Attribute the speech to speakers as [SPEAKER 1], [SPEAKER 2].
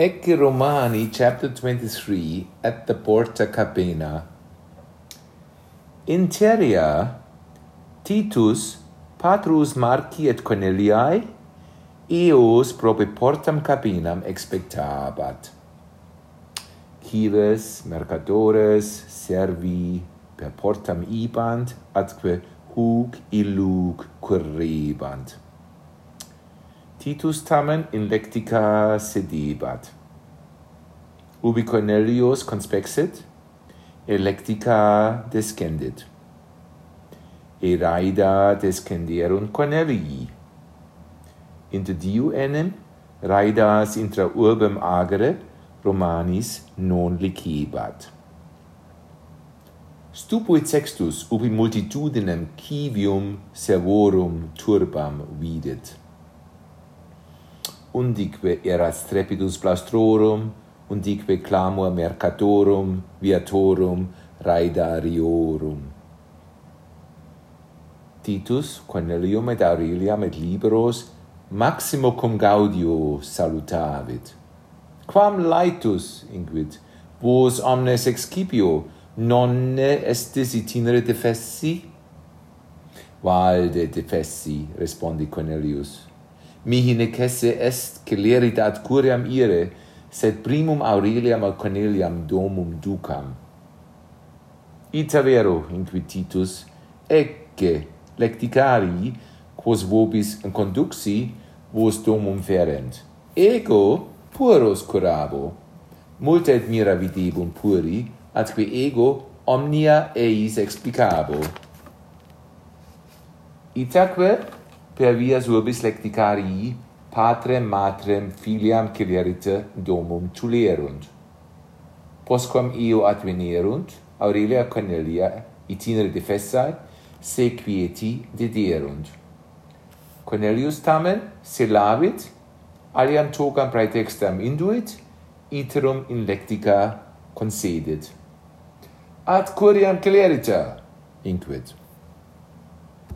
[SPEAKER 1] Ecce Romani, chapter 23, at the Porta Capena. Interia, Titus, patrus Marci et Corneliae, eos prope portam capinam expectabat. Cives, mercadores, servi, per portam ibant, atque huc illuc querrebant. Titus tamen in lectica sedibat. Ubi Cornelius conspexit, electica descendit. Eraida descenderunt Cornelii. Inter diu enem, raidas intra urbem agere, Romanis non licibat. Stupuit sextus ubi multitudinem civium servorum turbam videt undique erat strepidus plastrorum, undique clamor mercatorum, viatorum, raedariorum. Titus, Cornelium et Aureliam et liberos, maximo cum gaudio salutavit. Quam laetus, inquit, vos omnes excipio, nonne estis itinere defessi? Valde defessi, respondi Cornelius mihi necesse est celeritat curiam ire, sed primum Aureliam ad Corneliam domum ducam. Ita vero, inquititus, ecce lecticari, quos vobis conduxi, vos domum ferent. Ego puros curabo, multa et mira videbum puri, atque ego omnia eis explicabo. Itaque per vias urbis lecticarii patrem matrem filiam Cyriarite domum tulerunt. Postquam eo advenerunt, Aurelia Cornelia itinere de fessae, sequieti dederunt. Cornelius tamen se lavit, aliam togam praetextam induit, iterum in lectica concedit. Ad curiam celerita, inquit.